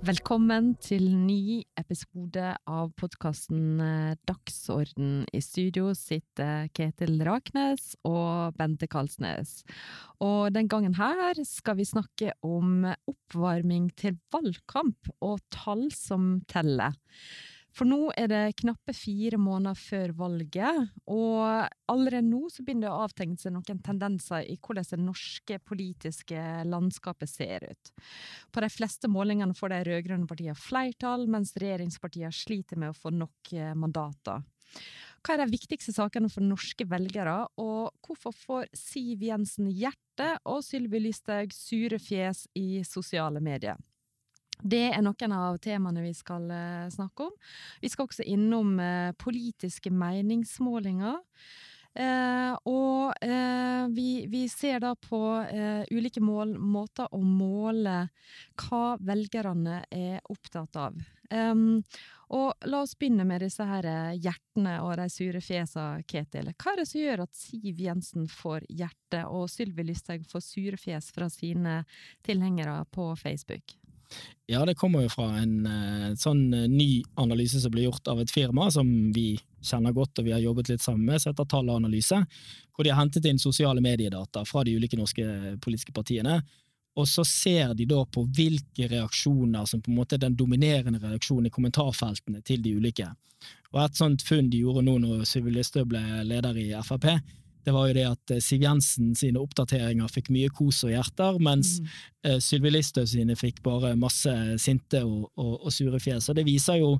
Velkommen til ny episode av podkasten eh, Dagsorden. I studio sitter Ketil Raknes og Bente Kalsnes. Og den gangen her skal vi snakke om oppvarming til valgkamp og tall som teller. For nå er det knappe fire måneder før valget, og allerede nå så begynner det å avtegne seg noen tendenser i hvordan det norske politiske landskapet ser ut. På de fleste målingene får de rød-grønne partiene flertall, mens regjeringspartiene sliter med å få nok eh, mandater. Hva er de viktigste sakene for norske velgere, og hvorfor får Siv Jensen hjerte og Sylvi Listhaug sure fjes i sosiale medier? Det er noen av temaene vi skal uh, snakke om. Vi skal også innom uh, politiske meningsmålinger. Eh, og vi, vi, ser da på ulike mål, måter å måle hva velgerne er opptatt av. Um, og la oss begynne med disse her hjertene og de sure fjesa, Ketil. Hva er det som gjør at Siv Jensen får hjerte, og Sylvi Lysthaug får sure fjes fra sine tilhengere på Facebook? Ja, det kommer jo fra en uh, sånn uh, ny analyse som ble gjort av et firma som vi kjenner godt og vi har jobbet litt sammen med, som heter Tall og analyse, hvor de har hentet inn sosiale mediedata fra de ulike norske politiske partiene. Og så ser de da på hvilke reaksjoner som på en måte er den dominerende reaksjonen i kommentarfeltene til de ulike. Og Et sånt funn de gjorde nå når Sylvi Listhaug ble leder i Frp, det var jo det at eh, Siv Jensen sine oppdateringer fikk mye kos og hjerter, mens mm. uh, Sylvi Listhaug sine fikk bare masse sinte og, og, og, sure fjes. Og det viser jo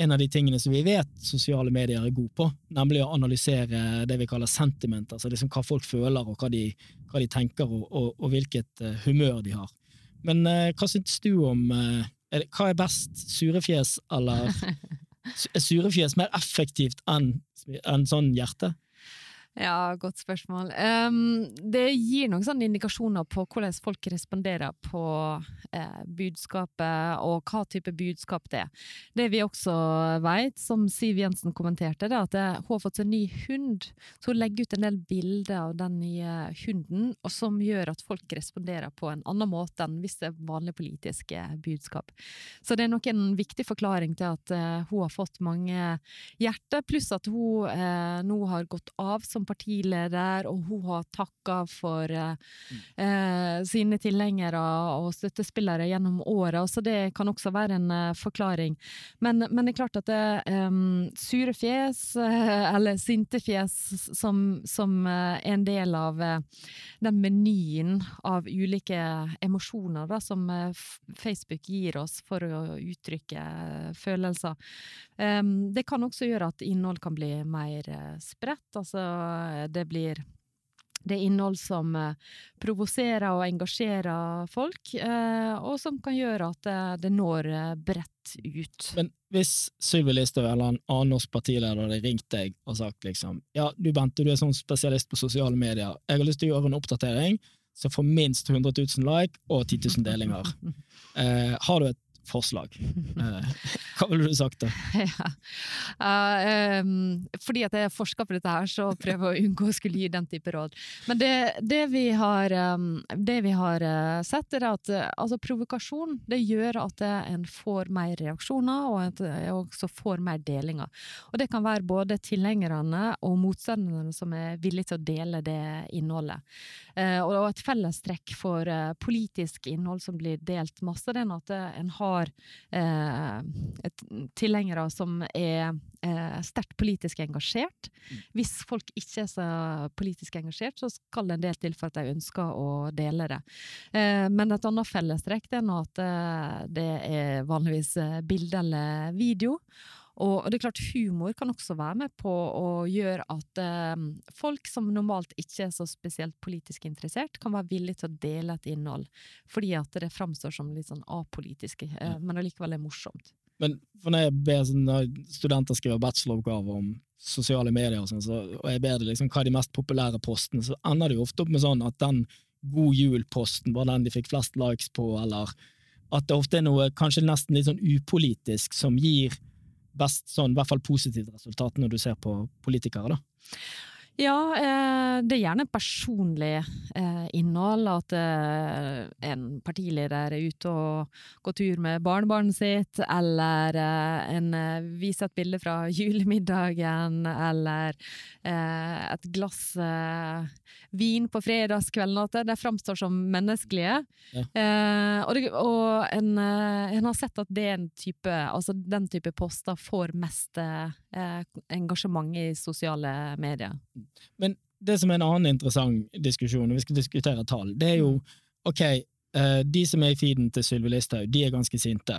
en av de tingene som vi vet sosiale medier er gode på, nemlig å analysere det vi kaller sentiment, altså liksom hva folk føler og hva de, hva de tenker og, og, hvilket uh, humør de har. Men uh, hva syns du om er det, Hva er best, surefjes eller Er surefjes mer effektivt enn en sånn hjerte? Ja, godt spørsmål. Um, det gir noen sånne indikasjoner på hvordan folk responderer på eh, budskapet, og hva type budskap det er. Det vi også vet, som Siv Jensen kommenterte, er at hun har fått seg ny hund. Så hun legger ut en del bilder av den nye hunden, og som gjør at folk responderer på en annen måte enn hvis det er vanlige politiske budskap. Så det er nok en viktig forklaring til at eh, hun har fått mange hjerter, pluss at hun eh, nå har gått av som som partileder, og hun har takka for eh, sine tilhengere og støttespillere gjennom åra, så det kan også være en uh, forklaring. Men, men, det er klart at det, um, sure fjes, eller sinte fjes, som, som er en del av den menyen av ulike emosjoner da, som Facebook gir oss for å uttrykke følelser, um, det kan også gjøre at innhold kan bli mer spredt. altså det blir det er innhold som eh, provoserer og engasjerer folk, eh, og som kan gjøre at det, når eh, bredt ut. Men hvis Sylvi Listhaug eller en annen norsk partileder hadde ringt deg og sagt liksom ja, du Bente, du er sånn spesialist på sosiale medier, jeg har lyst til å gjøre en oppdatering som får minst 100 000 like og 10 000 delinger. eh, har du et forslag. Eh, hva ville du sagt da? Ja. Uh, um, fordi at jeg har forska på dette, her, så prøver jeg å unngå å skulle gi den type råd. Men det, det vi har, um, det vi har uh, sett, er at uh, altså, provokasjon det gjør at en får mer reaksjoner, og at en også får mer delinger. Og det kan være både tilhengerne og motstanderne som er villige til å dele det innholdet. og et fellestrekk for politisk innhold som blir delt masse, det er at en har har eh, tilhengere som er eh, sterkt politisk engasjert. Mm. Hvis folk ikke er så politisk engasjert, så skal det en del til for at de ønsker å dele det. Eh, men et annet fellestrekk er at eh, det er vanligvis eh, bilde eller video. Og, det er klart humor kan også være med på å gjøre at eh, folk som normalt ikke er så spesielt politisk interessert, kan være villige til å dele et innhold, fordi at det framstår som litt sånn apolitisk, eh, men allikevel er morsomt. Men for når jeg ber sånn, studenter skrive bacheloroppgaver om sosiale medier, og, sånn, så, og jeg ber liksom, hva er de mest populære postene, så ender det jo ofte opp med sånn at den God jul-posten var den de fikk flest likes på, eller at det ofte er noe kanskje nesten litt sånn upolitisk som gir best sånn, i hvert fall positivt resultat når du ser på politikere, da? Ja, eh, det er gjerne personlig eh, innhold. At eh, en partileder er ute og går tur med barnebarnet sitt, eller en viser et bilde fra julemiddagen, eller et glass vin på fredagskvelden. At det framstår som menneskelige. Ja. og, det, og en, en, har sett at det en type, altså den type poster får mest engasjement i sosiale medier. Men det som er en annen interessant diskusjon, når vi skal diskutere tall, det er jo mm. ok, eh, de som er i feeden til Sylvi Listhaug, de er ganske sinte,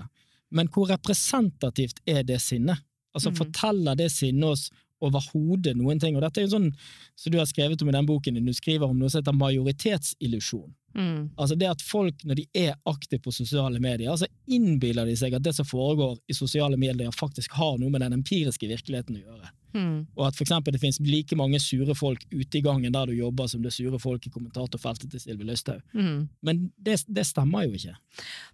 men hvor representativt er det sinnet? Altså, mm. Forteller det sinnet oss overhodet noen ting? Og dette er jo sånn som så du har skrevet om i den boken din, du skriver om noe som heter majoritetsillusjon. Mm. Altså det at folk, når de er aktive på sosiale medier, så innbiller de seg at det som foregår i sosiale medier, faktisk har noe med den empiriske virkeligheten å gjøre. Mm. Og at for eksempel, det finnes like mange sure folk ute i gangen der du jobber, som det sure folk i kommentatorfeltet til Sylvi Lysthaug. Mm. Men det, det, stemmer jo ikke.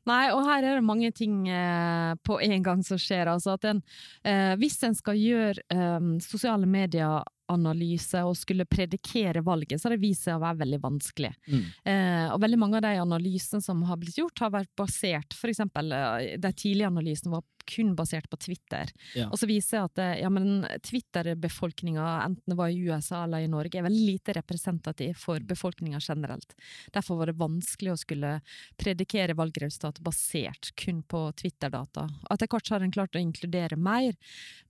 Nei, og her er det mange ting eh, på en gang som skjer. Altså at en, eh, hvis en skal gjøre eh, sosiale medier analyse og skulle predikere valget, så har det vist seg å være veldig vanskelig. Mm. Eh, og veldig mange av de analysene som har blitt gjort, har vært basert eksempel, eh, De tidlige analysene var kun basert på Twitter. Ja. Og så viser jeg at eh, ja, Twitter-befolkninga, enten det var i USA eller i Norge, er veldig lite representativ for befolkninga generelt. Derfor var det vanskelig å skulle predikere valgresultat basert kun på Twitter-data. Etter hvert har en klart å inkludere mer,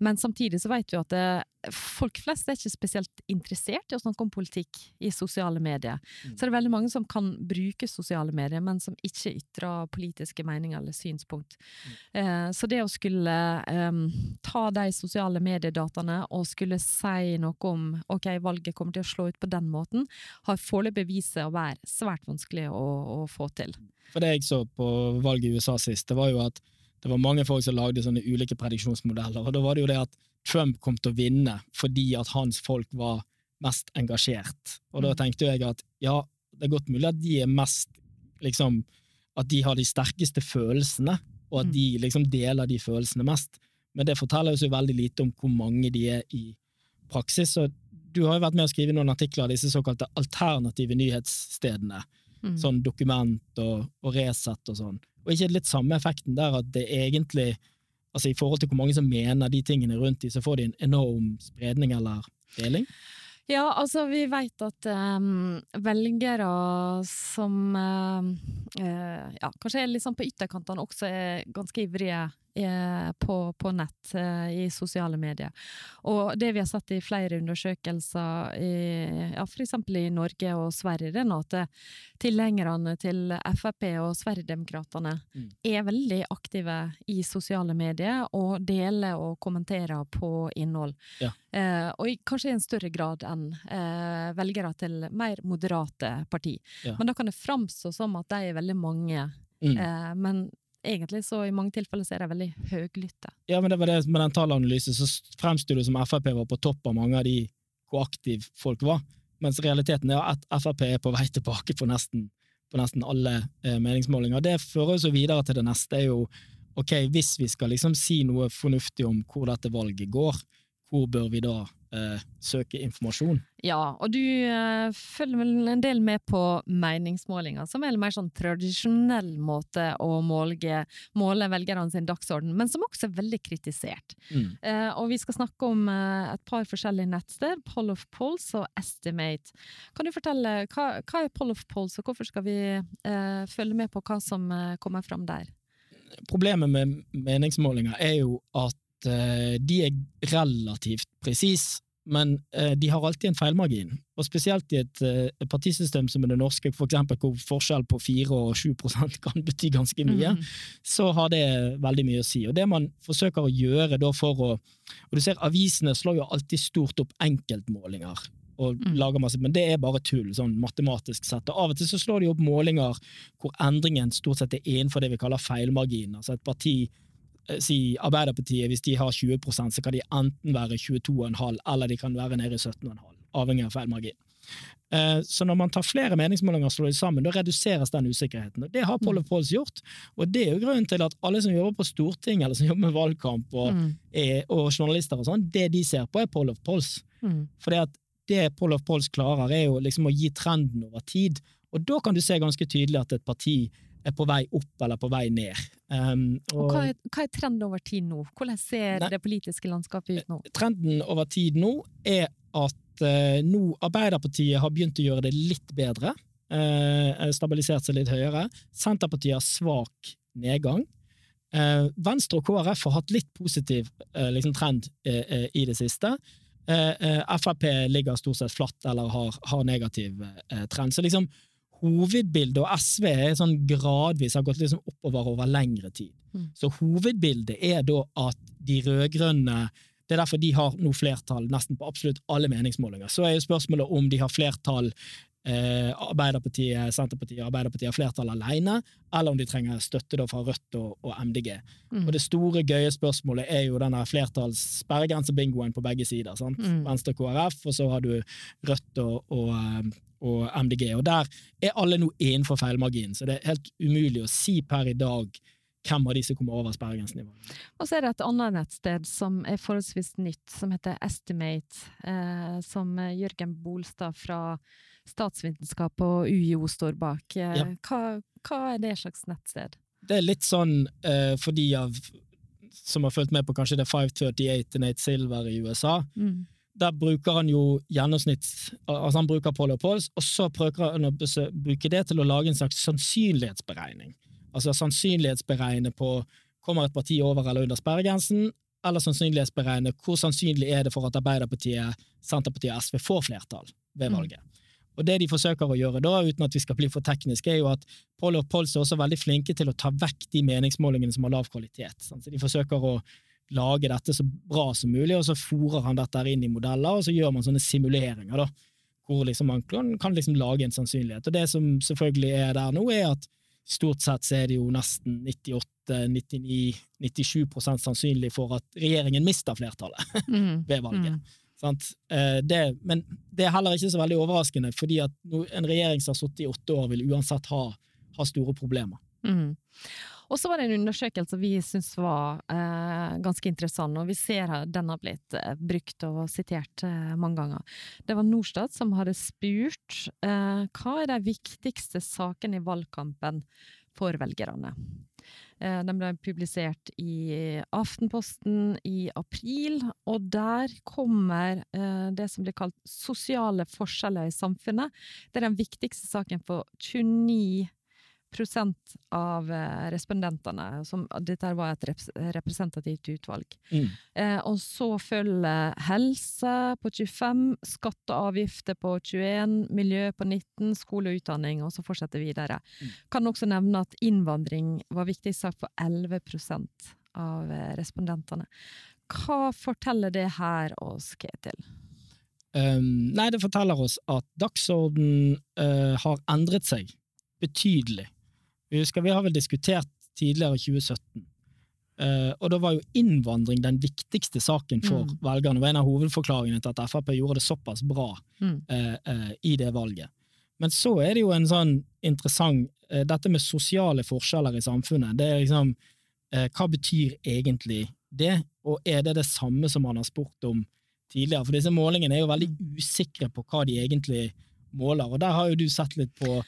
men samtidig så vet vi at det, eh, folk flest er ikke spesielt interessert i å snakke om politikk i sosiale medier. Mm. Så det er veldig mange som kan bruke sosiale medier, men som ikke ytrer politiske meninger eller synspunkt. Mm. Eh, så det å skulle um, ta de sosiale mediedataene og skulle si noe om ok, valget kommer til å slå ut på den måten, har foreløpig vist seg å være svært vanskelig å, å, få til. For det jeg så på valget i USA sist, det var jo at det var mange folk som lagde sånne ulike prediksjonsmodeller, og da var det jo det at Trump kom til å vinne fordi at hans folk var mest engasjert. Og da mm. tenkte jeg at ja, det er godt mulig at de er mest liksom At de har de sterkeste følelsene, og at mm. de liksom deler de følelsene mest. Men det forteller oss jo veldig lite om hvor mange de er i praksis. Så du har jo vært med å skrive noen artikler av disse såkalte alternative nyhetsstedene. Mm. Sånn Dokument og, og Resett og sånn. Og ikke litt samme effekten der at det egentlig altså I forhold til hvor mange som mener de tingene rundt de, så får de en enorm spredning eller deling? Ja, altså vi vet at um, velgere som uh, uh, ja, kanskje er litt sånn på ytterkantene også er ganske ivrige på, på, nett, eh, i sosiale medier. Og det vi har sett i flere undersøkelser, i, ja, f.eks. i Norge og Sverige, det er at eh, tilhengerne til Frp og Sverigedemokraterna mm. er veldig aktive i sosiale medier og deler og kommenterer på innhold. Ja. Eh, og i, kanskje i en større grad enn eh, velgere til mer moderate parti. Ja. Men da kan det framstå som at de er veldig mange. Mm. Eh, men egentlig så i mange tilfeller så er de veldig høylytte. Ja, men det var det med den tallanalysen, så fremsto det som Frp var på topp av mange av de hvor aktive folk var, mens realiteten er at Frp er på vei tilbake på nesten, på nesten alle eh, meningsmålinger. Det fører så videre til det neste, er jo ok, hvis vi skal liksom si noe fornuftig om hvor dette valget går, hvor bør vi da eh, søke informasjon. Ja, og du eh, følger vel en del med på meningsmålinger, som er en mer sånn tradisjonell måte å måle, måle velgerne sin dagsorden, men som også er veldig kritisert. Mm. Eh, og vi skal snakke om eh, et par forskjellige nettsteder, Poll of Polls og Estimate. Kan du fortelle, hva, hva er Poll of Polls, og hvorfor skal vi eh, følge med på hva som eh, kommer fram der? Problemet med meningsmålinger er jo at uh, de er relativt presise, men uh, de har alltid en feilmargin. Og spesielt i et uh, partisystem som er det norske, for eksempel, hvor forskjell på 4 og 7% kan bety ganske mye, mm. så har det veldig mye å si. Og det man forsøker å gjøre da for å Og du ser, avisene slår jo alltid stort opp enkeltmålinger. Og mm. lager masse, Men det er bare tull, sånn matematisk sett. Og Av og til så slår de opp målinger hvor endringen stort sett er innenfor det vi kaller feilmargin. Altså et parti Eh, si Arbeiderpartiet, hvis de har 20% så kan de enten være 22,5 eller de kan være nede i 17,5, avhengig av feil margin. Eh, så når man tar flere meningsmålinger og slår de sammen, da reduseres den usikkerheten. og Det har Poll mm. Polls gjort, og det er jo grunnen til at alle som jobber på Stortinget eller som jobber med valgkamp og, mm. er, og journalister og sånn, det de ser på, er Poll of Polls. Mm. Fordi at det Poll of Polls klarer, er jo liksom å gi trenden over tid. Og da kan du se ganske tydelig at et parti er på vei opp eller på vei ned. Um, og, og hva, er, hva, er, trenden over tid nå? Hvordan ser ne, det politiske landskapet ut nå? Trenden over tid nå er at uh, nå Arbeiderpartiet har begynt å gjøre det litt bedre. Uh, stabilisert seg litt høyere. Senterpartiet har svak nedgang. Uh, Venstre og KrF har hatt litt positiv liksom trend i det siste. Frp ligger stort sett flatt eller har, har negativ trend. Så liksom hovedbildet, og SV er sånn gradvis har gått liksom oppover over lengre tid. Mm. Så hovedbildet er da at de rød-grønne det er derfor de har nå flertall nesten på absolutt alle meningsmålinger. Så er jo spørsmålet om de har flertall eh, Arbeiderpartiet, Senterpartiet Arbeiderpartiet har flertall alene, eller om de trenger støtte fra Rødt og, og MDG. Mm. Og Det store, gøye spørsmålet er jo denne flertallssperregrensebingoen på begge sider. sant? Mm. Venstre KrF, og så har du Rødt og, og eh, og MDG. Og der er alle nå innenfor feilmarginen, så det er helt umulig å si per i dag hvem av de som kommer over sperregrensenivået. Og så er det et annet nettsted som er forholdsvis nytt, som heter Estimate, eh, som Jørgen Bolstad fra statsvitenskap og UiO står bak. Eh, ja. hva, hva, er det slags nettsted? Det er litt sånn eh, for de av som har fulgt med på kanskje det 538 Nate Silver i USA. Mm der bruker han jo gjennomsnitt altså Han bruker Paul og Pauls, og så prøver han å bruke det til å lage en slags sannsynlighetsberegning. Altså sannsynlighetsberegne på kommer et parti over eller under sperregrensen, eller sannsynlighetsberegne hvor sannsynlig er det for at Arbeiderpartiet, Senterpartiet og SV får flertall ved mm. valget. Mm. Og Det de forsøker å gjøre da, uten at vi skal bli for tekniske, er jo at Paul og Pauls er også veldig flinke til å ta vekk de meningsmålingene som har lav kvalitet. Så de forsøker å lage dette så bra som mulig, og så fòrer han dette inn i modeller, og så gjør man sånne simuleringer, da, hvor liksom man kan, kan liksom lage en sannsynlighet. Og det som selvfølgelig er der nå, er at stort sett så er det jo nesten 98-99-97 sannsynlig for at regjeringen mister flertallet mm. ved valget. Mm. Det, men det er heller ikke så veldig overraskende, fordi at en regjering som har sittet i åtte år, vil uansett ha, ha store problemer. Mm. Og så var det en undersøkelse vi syns var eh, ganske interessant, og vi ser at den har blitt eh, brukt og sitert eh, mange ganger. Det var Norstat som hadde spurt eh, hva er de viktigste sakene i valgkampen for velgerne. Eh, den ble publisert i Aftenposten i april, og der kommer eh, det som blir kalt sosiale forskjeller i samfunnet. Det er den viktigste saken for 29 prosent av eh, respondentene. Som, dette var et representativt utvalg. Mm. Eh, og så følger helse på 25, skatte og avgifter på 21, miljø på 19, skole og utdanning, og så fortsetter videre. Mm. Kan også nevne at innvandring var viktig sak for 11% av eh, respondentene. Hva forteller det her oss, Ketil? Um, nei, det forteller oss at dagsorden uh, har endret seg betydelig vi husker vi har vel diskutert tidligere i 2017. Uh, eh, og da var jo innvandring den viktigste saken for mm. velgerne. Var en av hovedforklaringene til at Frp gjorde det såpass bra mm. uh, uh, i det valget. Men så er det jo en sånn interessant Dette med sosiale forskjeller i samfunnet. det er liksom, Hva betyr egentlig det, og er det det samme som man har spurt om tidligere? For disse målingene er jo veldig mm. usikre på hva de egentlig måler, og der har jo du sett litt på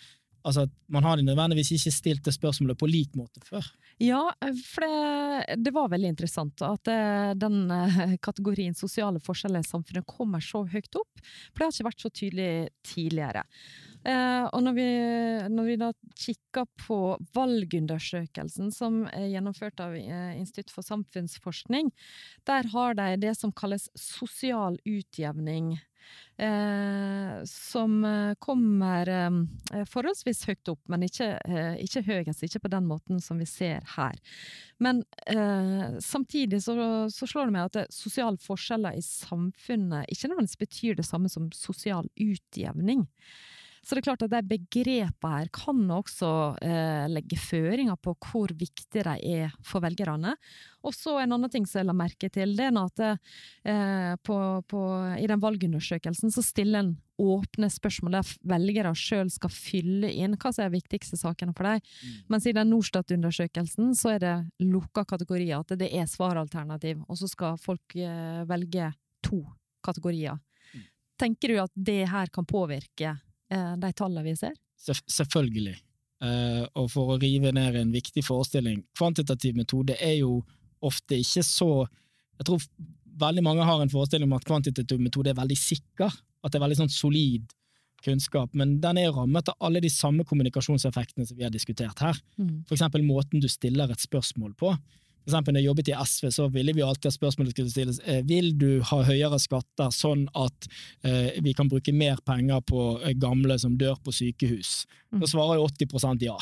Altså man har nødvendigvis ikke stilt det spørsmålet på lik måte før. Ja, for det, det var veldig interessant at eh, den eh, kategorien sosiale forskjeller i samfunnet kommer så høyt opp. For det har ikke vært så tydelig tidligere. Eh, og når vi, når vi da kikker på valgundersøkelsen som er gjennomført av Institutt for samfunnsforskning, der har de det som kalles sosial utjevning som eh, kommer eh, forholdsvis høyt opp, men ikke, eh, ikke høyest, ikke på den måten som vi ser her. Men eh, samtidig så, så, slår det meg at sosiale forskjeller i samfunnet ikke nødvendigvis betyr det samme som sosial utjevning. Så det er klart at de begrepene her kan også eh, legge føringer på hvor viktige de er for velgerne. Og så en annen ting som jeg la merke til, det er at eh, på, på, i den valgundersøkelsen så stiller en åpne spørsmål der velgere sjøl skal fylle inn hva som er de viktigste sakene for dem. Mm. Mens i den Norstat-undersøkelsen så er det lukka kategorier, at det er svaralternativ, og så skal folk eh, velge to kategorier tenker du at det her kan påvirke de tallene vi ser? Selvfølgelig. Uh, og for å rive ned en viktig forestilling, kvantitativ metode er jo ofte ikke så Jeg tror veldig mange har en forestilling om at kvantitativ metode er veldig sikker, at det er veldig sånn solid kunnskap, men den er rammet av alle de samme kommunikasjonseffektene som vi har diskutert her. Mm. For eksempel måten du stiller et spørsmål på. For eksempel når jeg jobbet i SV, så ville vi alltid ha spørsmålet skulle stilles eh, vil du ha høyere skatter sånn at eh, vi kan bruke mer penger på eh, gamle som dør på sykehus. Mm. Da svarer jo 80% ja.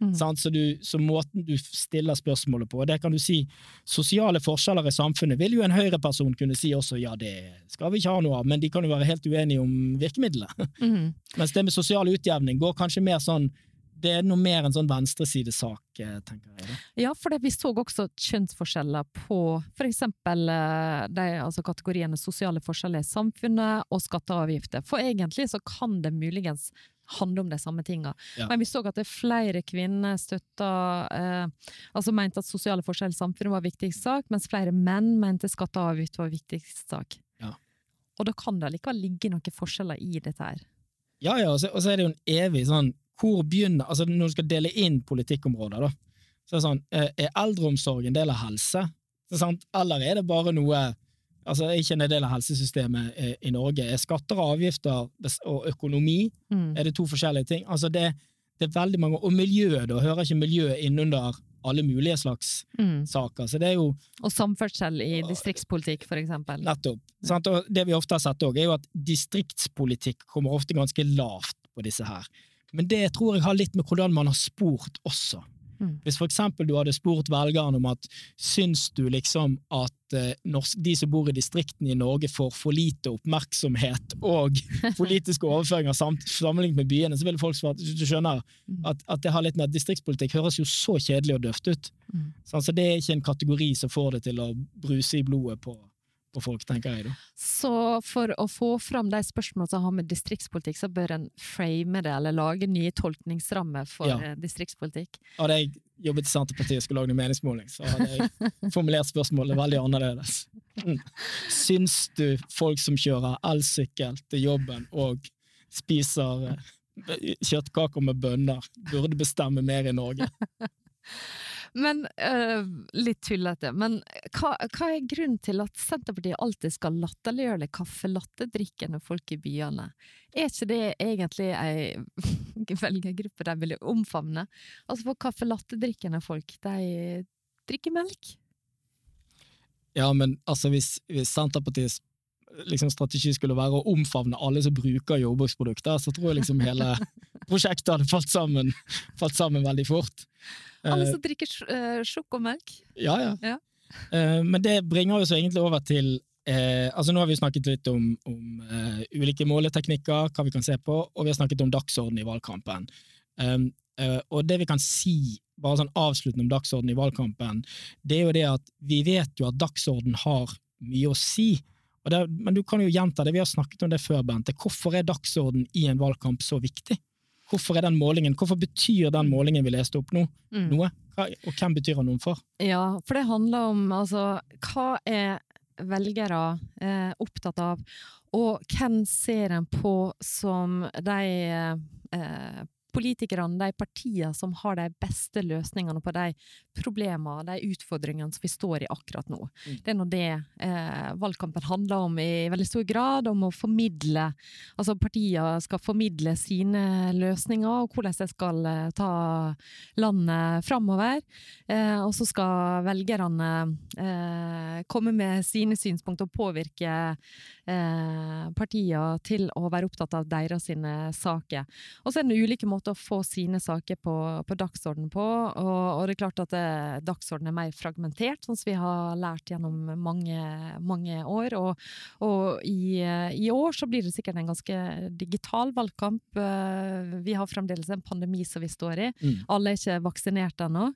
mm. så, du, så, måten du stiller spørsmålet på, det kan du si Sosiale forskjeller i samfunnet vil jo en høyreperson kunne si også ja, det skal vi ikke ha noe av, men de kan jo være helt uenige om virkemidlet. Mm. Mens det med sosial utjevning går kanskje mer sånn det er noe mer en sånn venstresidesak, eh, tenker jeg. Da. Ja, for vi så også kjønnsforskjeller på eksempel eh, altså kategoriene sosiale forskjeller i samfunnet og skatter og avgifter. For egentlig så kan det muligens handle om de samme tinga. Ja. Men vi så at det er flere kvinner støtta eh, Altså mente at sosiale forskjeller i samfunnet var viktigst sak, mens flere menn mente skatter og avgifter var viktigst sak. Ja. Og da kan det likevel ligge noen forskjeller i dette her. Ja, ja, og så, og så er det jo en evig sånn hvor begynner altså Når du skal dele inn politikkområder, da, så er det sånn eh, Er eldreomsorg en del av helse? Eller er det bare noe altså Ikke en del av helsesystemet eh, i Norge. Er skatter og avgifter og økonomi mm. er det to forskjellige ting? Altså det, det, er veldig mange, Og miljøet, da hører ikke miljøet innunder alle mulige slags mm. saker. Så det er jo Og samferdsel i distriktspolitikk, for eksempel. Nettopp. Ja. Og det vi ofte har sett òg, er jo at distriktspolitikk kommer ofte ganske lavt på disse her. Men det tror jeg har litt med hvordan man har spurt også. Mm. Hvis for eksempel du hadde spurt velgerne om at syns du liksom at eh, de som bor i distriktene i Norge får for lite oppmerksomhet og politiske overføringer sammenlignet med byene, så ville folk svart du skjønner mm. at, at, det har litt med at distriktspolitikk høres jo så kjedelig og døvt ut. Mm. Så altså, det er ikke en kategori som får det til å bruse i blodet på på folk, tenker da. Så for å få fram de spørsmålene som har med distriktspolitikk, så bør en frame det, eller lage nye tolkningsrammer for ja. Eh, distriktspolitikk? Hadde jeg jobbet i Senterpartiet og skulle lage en meningsmåling, så hadde jeg formulert spørsmålet veldig annerledes. Mm. Syns du folk som kjører elsykkel til jobben og spiser eh, kjøttkaker med bønner, burde bestemme mer i Norge? Men uh, Litt tullete. Men hva, hva, er grunnen til at Senterpartiet alltid skal latterliggjøre kaffelattedrikkende folk i byene? Er ikke det egentlig ei velgergruppe de vil omfavne? Altså for kaffelattedrikkende folk, de drikker melk. Ja, men altså hvis, hvis Senterpartiets liksom, strategi skulle være å omfavne alle som bruker jordbruksprodukter, så tror jeg liksom hele prosjektet hadde falt sammen, falt sammen veldig fort. Alle eh, som drikker uh, sjokomelk? Ja, ja. ja. Uh, men det bringer oss egentlig over til Eh, altså Nå har vi snakket litt om, om eh, ulike måleteknikker, hva vi kan se på, og vi har snakket om dagsorden i valgkampen. Um, og det vi kan si, bare sånn avsluttende om dagsorden i valgkampen, det er jo det at vi vet jo at dagsorden har mye å si. Det, men du kan jo gjenta det, vi har snakket om det før, Bente. Hvorfor er dagsorden i en valgkamp så viktig? Hvorfor er den målingen, hvorfor betyr den målingen vi leste opp nå, mm. noe? Og hvem betyr den noe for? Ja, for det handler om altså hva er velgere eh, opptatt av, og hvem ser en på som de eh, politikerne, de partiene som har de beste løsningene på de problemene, de utfordringene som vi står i akkurat nå. Mm. Det er nå det eh, valgkampen handler om i veldig stor grad, om å formidle Altså partiene skal formidle sine løsninger, og hvordan de skal eh, ta landet framover. Eh, og så skal velgerne eh, komme med sine synspunkter og påvirke eh, partiene til å være opptatt av deres sine saker. Og så er det ulike måter måte å få sine saker på, på dagsorden på. Og, og, det er klart at eh, dagsordenen er mer fragmentert, sånn som vi har lært gjennom mange, mange år. Og, og i, eh, i, år så blir det sikkert en ganske digital valgkamp. Eh, vi har fremdeles en pandemi som vi står i. Mm. Alle er ikke vaksinert ennå.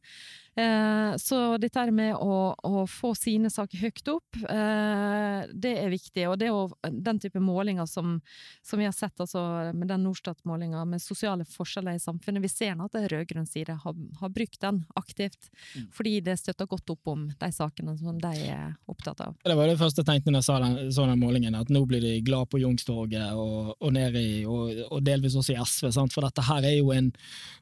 Eh, så dette med å, å få sine saker høyt opp, eh, det er viktig. Og det å, den type målinger som, som vi har sett altså, med den Norstat-målinga med sosiale forskjeller i samfunnet, vi ser nå at rød-grønn side har, har, brukt den aktivt. Mm. Fordi det støtter godt opp om de sakene som de er opptatt av. Det var det første jeg tenkte når jeg sa den, så den målingen, at nå blir de glad på Youngstorget og, og ned i, og, og delvis også i SV. Sant? For dette her er jo en,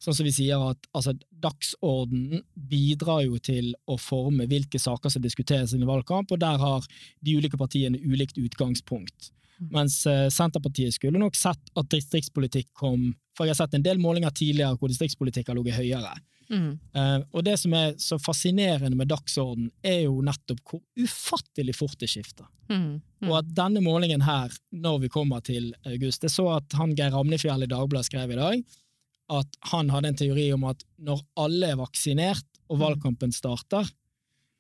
sånn som vi sier, at altså, dagsorden bidrar jo til å forme hvilke saker som diskuteres i valgkamp, og der har de ulike partiene ulikt utgangspunkt. Mm. Mens uh, Senterpartiet skulle nok sett at distriktspolitikk kom For jeg har sett en del målinger tidligere hvor distriktspolitikk har ligget høyere. Mm. Uh, og det som er så fascinerende med dagsorden, er jo nettopp hvor ufattelig fort det skifter. Mm. Mm. Og at denne målingen her, når vi kommer til august Jeg så at han Geir Ramnefjell i Dagbladet skrev i dag at han hadde en teori om at når alle er vaksinert og mm. valgkampen starter,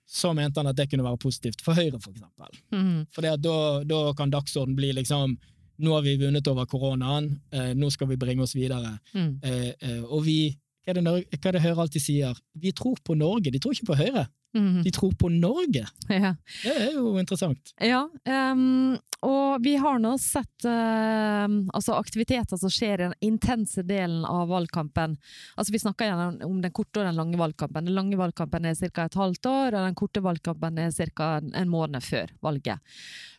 så mente han at det kunne være positivt for Høyre, for eksempel. Mm. For da, da, kan dagsorden bli liksom Nå har vi vunnet over koronaen, eh, nå skal vi bringe oss videre. Mm. Eh, eh, og vi hva er, det, hva er det Høyre alltid sier? Vi tror på Norge, de tror ikke på Høyre. Mm. De tror på Norge! Ja. Det er jo interessant. Ja, um, og vi har nå sett uh, altså aktiviteter som skjer i den intense delen av valgkampen. Altså Vi snakker gjerne om den korte og den lange valgkampen. Den lange valgkampen er ca. et halvt år, og den korte valgkampen er ca. en måned før valget.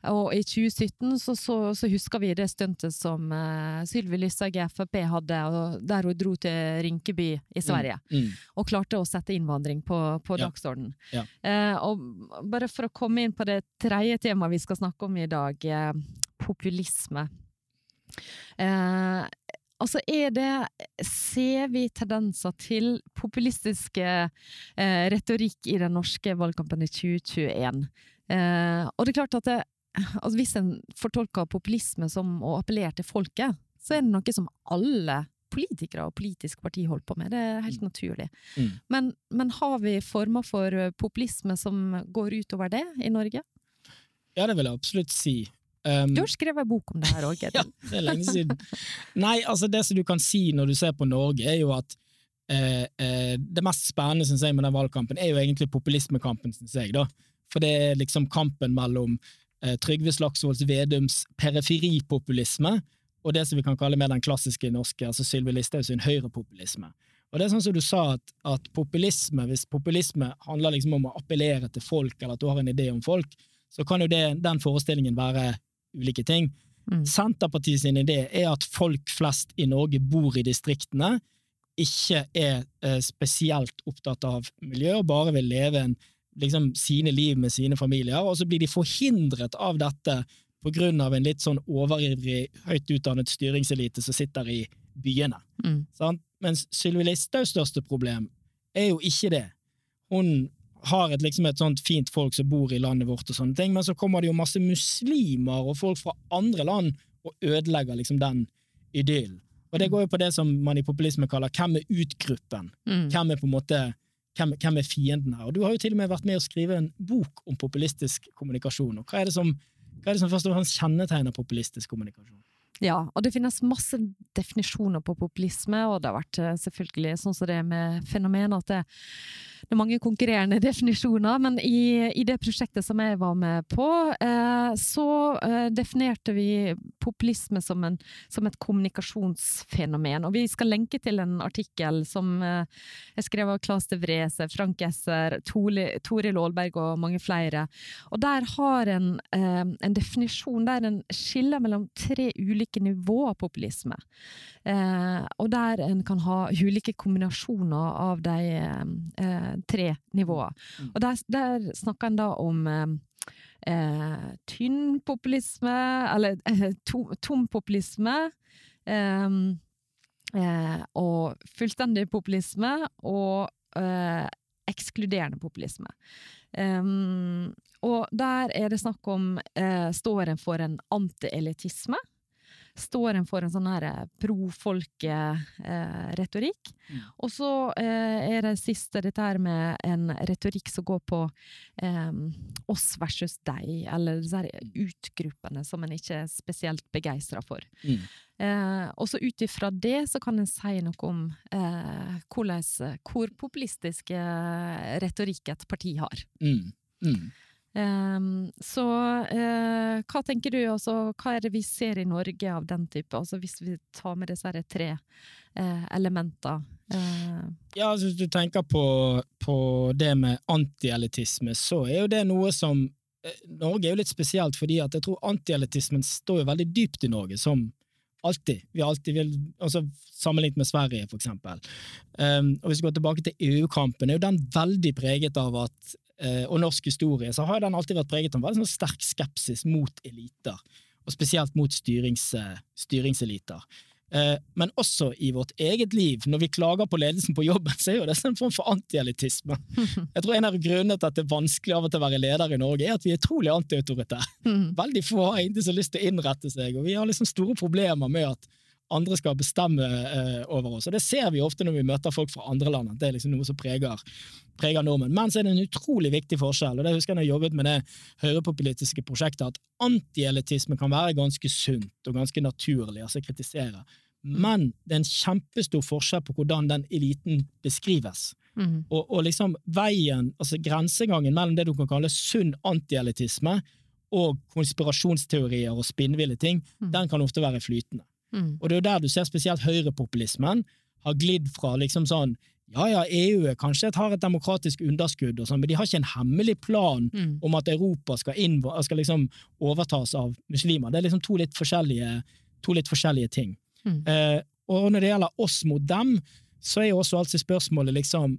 Og i 2017 så, så, så husker vi det stuntet som uh, Sylvi Lysthaug i Frp hadde, der hun dro til Rinkeby i Sverige. Mm. Mm. Og klarte å sette innvandring på, på ja. dagsordenen. Ja. Uh, og bare for å komme inn på det tredje temaet vi skal snakke om i dag, uh, populisme. Uh, altså er det Ser vi tendenser til populistisk retorikk i den norske valgkampen i 2021? og det er klart at det, altså hvis en fortolker populisme som å appellere til folket, så er det noe som alle politikere og politisk parti holder på med. Det er helt mm. naturlig. Mm. Men, men, har vi former for eh, populisme som går utover det i Norge? Ja, det vil jeg absolutt si. Um, du har skrevet en bok om det her òg, ja, det er lenge siden. Nei, altså det som du kan si når du ser på Norge, er jo at eh, eh, det mest spennende synes jeg, med den valgkampen er jo egentlig populismekampen, synes jeg. da. For det er liksom kampen mellom Trygve Slagsvold Vedums periferipopulisme og det som vi kan kalle mer den klassiske norske, altså Sylvi Listhaug sin høyrepopulisme. Og det er sånn som du sa, at, at, populisme, hvis populisme handler liksom om å appellere til folk, eller at du har en idé om folk, så kan jo det, den forestillingen være ulike ting. Mm. Senterpartiet sin idé er at folk flest i Norge bor i distriktene, ikke er eh, spesielt opptatt av miljø og bare vil leve en, liksom, sine liv med sine familier, og så blir de forhindret av dette av en litt sånn overivrig, høyt utdannet styringselite som sitter i byene. Mm. Mens Sylvi Listhaugs største problem er jo ikke det. Hun har et, liksom et sånt fint folk som bor i landet vårt, og sånne ting, men så kommer det jo masse muslimer og folk fra andre land og ødelegger liksom den idyllen. Og det går jo på det som man i populisme kaller hvem er utgruppen? Mm. Hvem er på en måte hvem, hvem er fienden her? Og du har jo til og med vært med å skrive en bok om populistisk kommunikasjon. og Hva er det som hva er det som først og fremst kjennetegner populistisk kommunikasjon? Ja, og det finnes masse definisjoner på populisme, og det har vært eh, selvfølgelig sånn som det er med fenomenet, at det, det er mange konkurrerende definisjoner. Men i, i, det prosjektet som jeg var med på, eh, så eh, definerte vi populisme som, en, som, et kommunikasjonsfenomen. Og vi skal lenke til en artikkel som eh, jeg skrev av Claes de Vrese, Frank Esser, Toril Aalberg og mange flere. Og der har en, eh, en definisjon der en skiller mellom tre ulike ulike nivåer populisme. Eh, og der en kan ha ulike kombinasjoner av de eh, tre nivåene. Mm. Og der, der snakker en da om eh, tynn populisme, eller eh, tom populisme. Eh, eh, og fullstendig populisme og ekskluderende populisme. Um, og der er det snakk om eh, Står en for en antielitisme? Står en for en sånn her eh, pro-folke-retorikk. Eh, mm. Og så eh, er det siste dette her med en retorikk som går på eh, oss versus deg, eller disse utgruppene som en ikke er spesielt begeistra for. Mm. Eh, og så ut ifra det så kan en si noe om eh, hvordan, hvor populistisk eh, retorikk et parti har. Mm. Mm. Um, så uh, hva tenker du, altså, hva er det vi ser i Norge av den type, altså hvis vi tar med disse tre uh, elementene? Uh, ja, altså, hvis du tenker på, på det med antielitisme, så er jo det noe som Norge er jo litt spesielt, fordi at jeg tror antielitismen står jo veldig dypt i Norge, som alltid. Vi alltid vil, altså Sammenlignet med Sverige, for eksempel. Um, og hvis vi går tilbake til EU-kampen, er jo den veldig preget av at Eh, og norsk historie, så har den alltid vært preget av en sånn sterk skepsis mot eliter, og spesielt mot styrings, eh, styringseliter. Eh, men også i vårt eget liv, når vi klager på ledelsen på jobben, så er jo det en form for antielitisme. Jeg tror En av grunnene til at det er vanskelig av og til å være leder i Norge, er at vi er utrolig antiautoritære. Veldig få har egentlig så lyst til å innrette seg, og vi har liksom store problemer med at andre skal bestemme eh, over oss. Og Det ser vi ofte når vi møter folk fra andre land, at det er liksom noe som preger, preger nordmenn. Men så er det en utrolig viktig forskjell, og det husker jeg når jeg jobbet med det høyrepopulistiske prosjektet, at antielitisme kan være ganske sunt og ganske naturlig, altså kritisere. Men det er en kjempestor forskjell på hvordan den eliten beskrives. Mm. Og, og, liksom veien, altså grensegangen mellom det du kan kalle sunn antielitisme og konspirasjonsteorier og spinnville ting, mm. den kan ofte være flytende. Mm. Og det er jo der du ser spesielt høyrepopulismen har glidd fra liksom sånn ja ja, EU kanskje har et demokratisk underskudd, og sånn, men de har ikke en hemmelig plan mm. om at Europa skal, inn, skal liksom overtas av muslimer. Det er liksom to litt forskjellige, to litt forskjellige ting. Mm. Eh, og når det gjelder oss mot dem, så er jo også alltid spørsmålet liksom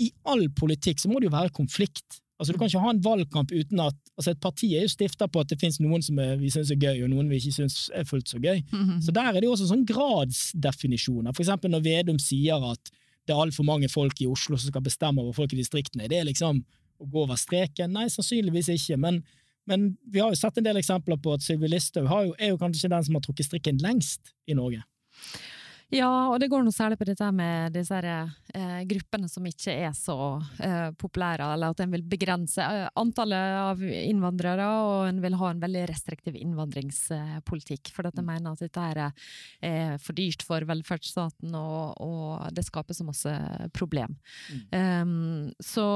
I all politikk så må det jo være konflikt. Altså, Du kan ikke ha en valgkamp uten at altså Et parti er jo stifta på at det finnes noen som er, vi syns er gøy, og noen vi ikke syns er fullt så gøy. Mm -hmm. Så der er det jo også sånn gradsdefinisjoner. For eksempel når Vedum sier at det er altfor mange folk i Oslo som skal bestemme over folk i distriktene. Det er liksom å gå over streken? Nei, sannsynligvis ikke. Men, men vi har jo sett en del eksempler på at Sylvi Listhaug er jo kanskje den som har trukket strikken lengst i Norge. Ja, og det går noe særlig på dette med disse eh, gruppene som ikke er så eh, populære, eller at en vil begrense eh, antallet av innvandrere, og en vil ha en veldig restriktiv innvandringspolitikk. For at en mm. mener at dette er for dyrt for velferdsstaten, og, og det skaper så masse problem. Mm. Um, så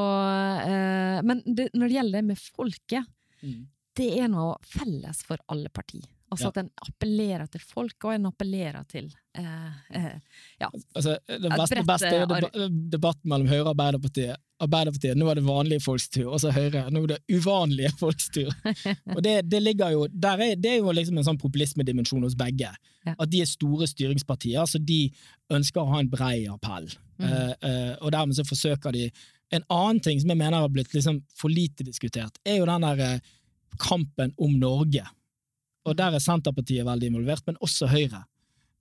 eh, Men det, når det gjelder det med folket, mm. det er noe felles for alle partier. Altså ja. at en appellerer til folk, og en appellerer til eh, eh, ja. Altså, det beste, beste er eh, debatten mellom Høyre og Arbeiderpartiet. Arbeiderpartiet, Nå er det vanlige folks tur, og så Høyre. Nå er det uvanlige folks tur. og det, det, ligger jo, er, det er jo liksom en sånn populismedimensjon hos begge. Ja. At de er store styringspartier, så de ønsker å ha en brei appell. Mm. Eh, eh, og dermed så forsøker de En annen ting som jeg mener har blitt liksom for lite diskutert, er jo den der eh, kampen om Norge og der er Senterpartiet veldig involvert, men også Høyre.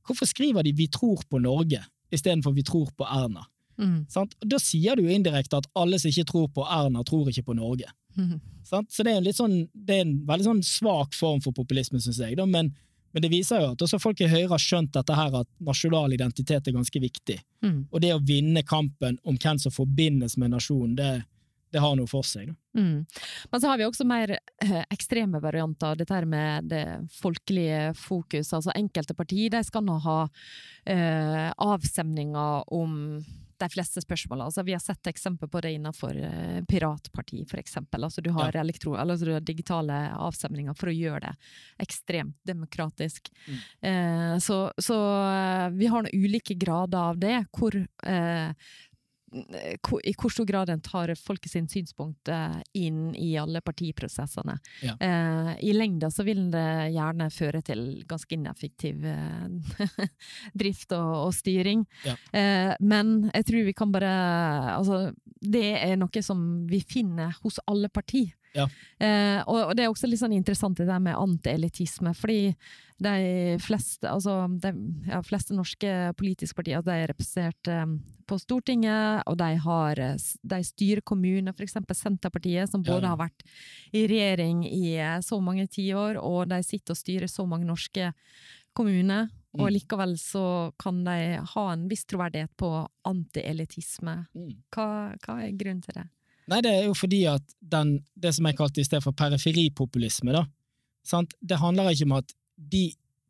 Hvorfor skriver de 'Vi tror på Norge' istedenfor 'Vi tror på Erna'? Mm. Da sier du jo indirekte at alle som ikke tror på Erna, tror ikke på Norge. Mm. Så det er, en sånn, det er en veldig sånn svak form for populisme, syns jeg. Da. Men, men, det viser jo at også folk i Høyre har skjønt dette her, at nasjonal identitet er ganske viktig. Mm. Og det å vinne kampen om hvem som forbindes med nasjonen, det, det har noe for seg. Mm. Men så har vi også mer eh, ekstreme varianter, dette her med det folkelige fokus. Altså enkelte partier de skal nå ha eh, avstemninger om de fleste spørsmålene. Altså, vi har sett eksempel på det innenfor eh, piratparti, eksempel. Altså, du, har ja. elektro, altså, du har digitale avstemninger for å gjøre det ekstremt demokratisk. Mm. Eh, så, så eh, vi har noen ulike grader av det, hvor eh, i hvor stor grad en tar folket sin synspunkt inn i alle partiprosessene. Ja. Eh, I lengda så vil det gjerne føre til ganske ineffektiv eh, drift og, og styring. Ja. Eh, men jeg tror vi kan bare Altså, det er noe som vi finner hos alle partier. Ja. Eh, og, og, det er også litt sånn interessant det der med antielitisme, fordi de fleste, altså, de ja, fleste norske politiske partier de er representert eh, på Stortinget, og de, har, de styrer kommuner, f.eks. Senterpartiet, som både ja. har vært i regjering i eh, så mange tiår, og de sitter og styrer så mange norske kommuner. Mm. Og likevel så kan de ha en viss troverdighet på antielitisme. Mm. Hva, hva er grunnen til det? Nei, det er jo fordi at den, det som jeg kalte i sted for periferipopulisme, da, sant? det handler ikke om at de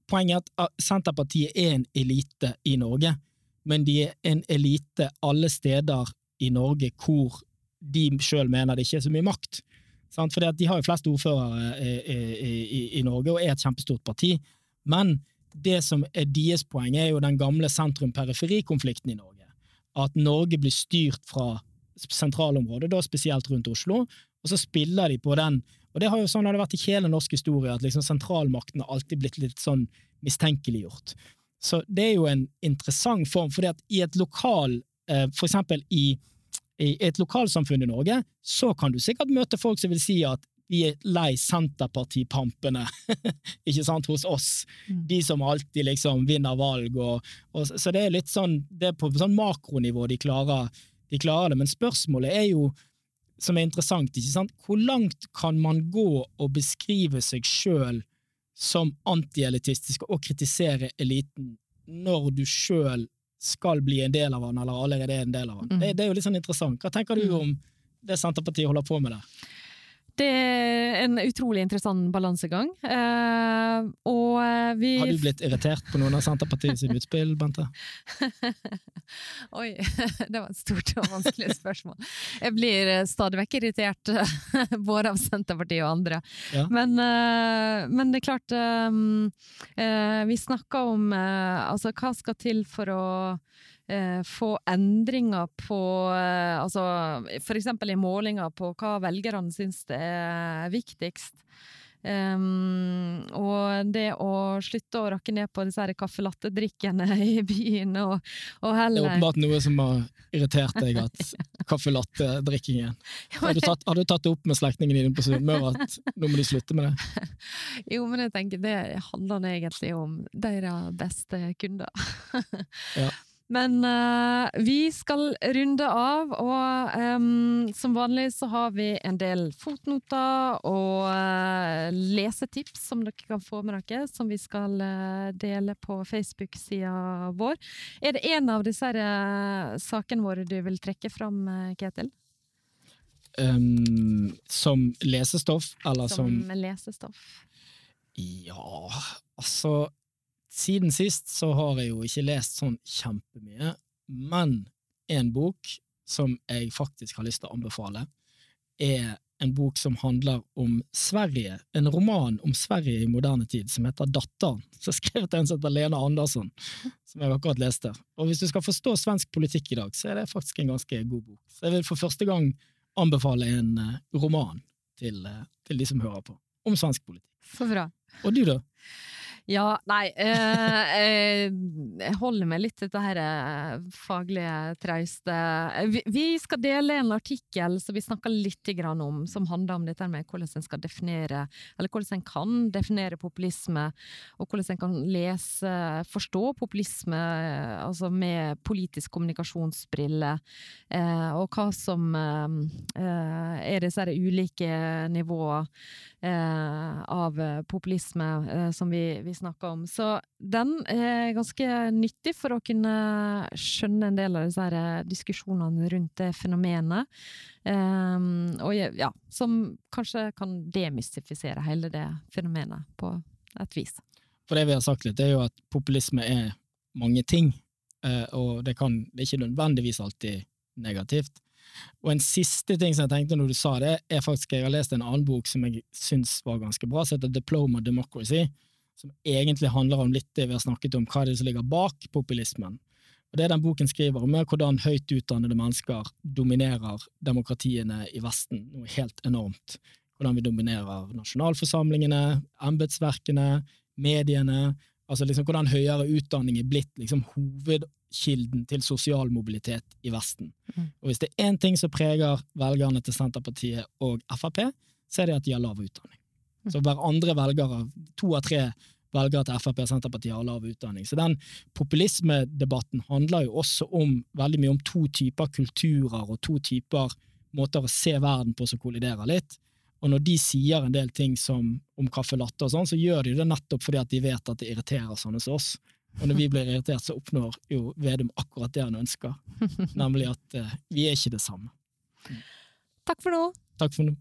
poenget er at Senterpartiet er en elite i Norge, men de er en elite alle steder i Norge hvor de sjøl mener det ikke er så mye makt. Sant? Fordi de har jo flest ordførere i, i, i, i Norge og er et kjempestort parti. Men det som er deres poeng, er jo den gamle sentrum-periferi-konflikten i Norge. At Norge blir styrt fra sentralområdet, da spesielt rundt Oslo, og så spiller de på den Og det har jo sånn har det vært i hele norsk historie, at liksom sentralmakten har alltid blitt litt sånn mistenkeliggjort. Så det er jo en interessant form, fordi at i et lokal, eh, for eksempel i, i et lokalsamfunn i Norge, så kan du sikkert møte folk som vil si at vi er lei Senterpartipampene, ikke sant, hos oss. Mm. De som alltid liksom vinner valg. Og, og, så det er litt sånn, det er på sånn makronivå de klarer, de klarer det. Men spørsmålet er jo, som er interessant, ikke sant, hvor langt kan man gå og beskrive seg sjøl som antielitistisk og kritisere eliten når du sjøl skal bli en del av den, eller allerede er en del av den? Mm. Det, det er jo litt sånn interessant. Hva tenker du Mm. om det Senterpartiet holder på med der? Det er en utrolig interessant balansegang. Uh, og eh, vi Har du blitt irritert på noen av Senterpartiet sine utspill, Bente? Oi, det var et stort og vanskelig spørsmål. Jeg blir eh, stadig vekk irritert, både av Senterpartiet og andre. Ja. Men, uh, men det er klart um, uh, Vi snakker om altså, hva skal til for å få endringer på eh, altså, eksempel i målinger på hva velgerne syns det er viktigst. Um, og det å slutte å rakke ned på disse caffè i byen, og, og Det er åpenbart noe som har irritert deg, at kaffelattedrikkingen. Har, du tatt- har du tatt det opp med slektningene dine på Sunnmøre at nå må de slutte med det? Jo, men jeg tenker det handler egentlig om deres beste kunder. Ja. Men uh, vi skal runde av, og um, som vanlig så har vi en del fotnoter og uh, lesetips som dere kan få med dere, som vi skal uh, dele på Facebook-sida vår. Er det en av disse sakene våre du vil trekke fram, Ketil? Um, som lesestoff, eller Som som lesestoff? Ja, altså Siden sist så har jeg jo ikke lest sånn kjempemye, men en bok som jeg faktisk har lyst til å anbefale, er en bok som handler om Sverige, en roman om Sverige i moderne tid, som heter Datteren, som er skrevet av en som heter Lena Andersson, som jeg akkurat leste. Og hvis du skal forstå svensk politikk i dag, så er det faktisk en ganske god bok. Så jeg vil for første gang anbefale en eh, roman til, eh, til de som hører på, om svensk politikk. Så bra. Og du, da? Ja, nei eh, eh, Jeg holder meg litt til dette her eh, faglige trauste. Eh, Vi, skal dele en artikkel som vi snakker litt om, som handler om dette med hvordan en skal definere, eller hvordan en kan definere populisme, og hvordan en kan lese, forstå populisme eh, altså med politisk kommunikasjonsbrille, eh, og hva som eh, eh, er disse ulike nivåer eh, av populisme eh, som vi, vi snakker om. Så den er ganske nyttig for å kunne skjønne en del av disse her eh, diskusjonene rundt det fenomenet. Um, og ja, som kanskje kan demystifisere hele det fenomenet på et vis. For det vi har sagt litt, det er jo at populisme er mange ting, eh, og det, kan, det er ikke nødvendigvis alltid negativt. Og en siste ting som jeg tenkte når du sa det, er faktisk jeg har lest en annen bok som jeg syns var ganske bra, som heter Diploma Democracy, som egentlig handler om litt det vi har snakket om, hva er det som ligger bak populismen. Og Det den boken skriver om, er hvordan høyt utdannede mennesker dominerer demokratiene i Vesten noe helt enormt. Hvordan vi dominerer nasjonalforsamlingene, embetsverkene, mediene. altså liksom Hvordan høyere utdanning er blitt liksom hovedkilden til sosial mobilitet i Vesten. Mm. Og Hvis det er én ting som preger velgerne til Senterpartiet og Frp, så er det at de har lav utdanning. Så hver andre velgere, to av tre velgere til Frp og Senterpartiet har lav utdanning. Så den populismedebatten handler jo også om veldig mye om to typer kulturer og to typer måter å se verden på som kolliderer litt. Og når de sier en del ting som om caffè latte og sånn, så gjør de det nettopp fordi at de vet at det irriterer sånne som oss. Og når vi blir irritert, så oppnår jo Vedum akkurat det han ønsker, nemlig at uh, vi er ikke det samme. Takk for nå! Takk for nå.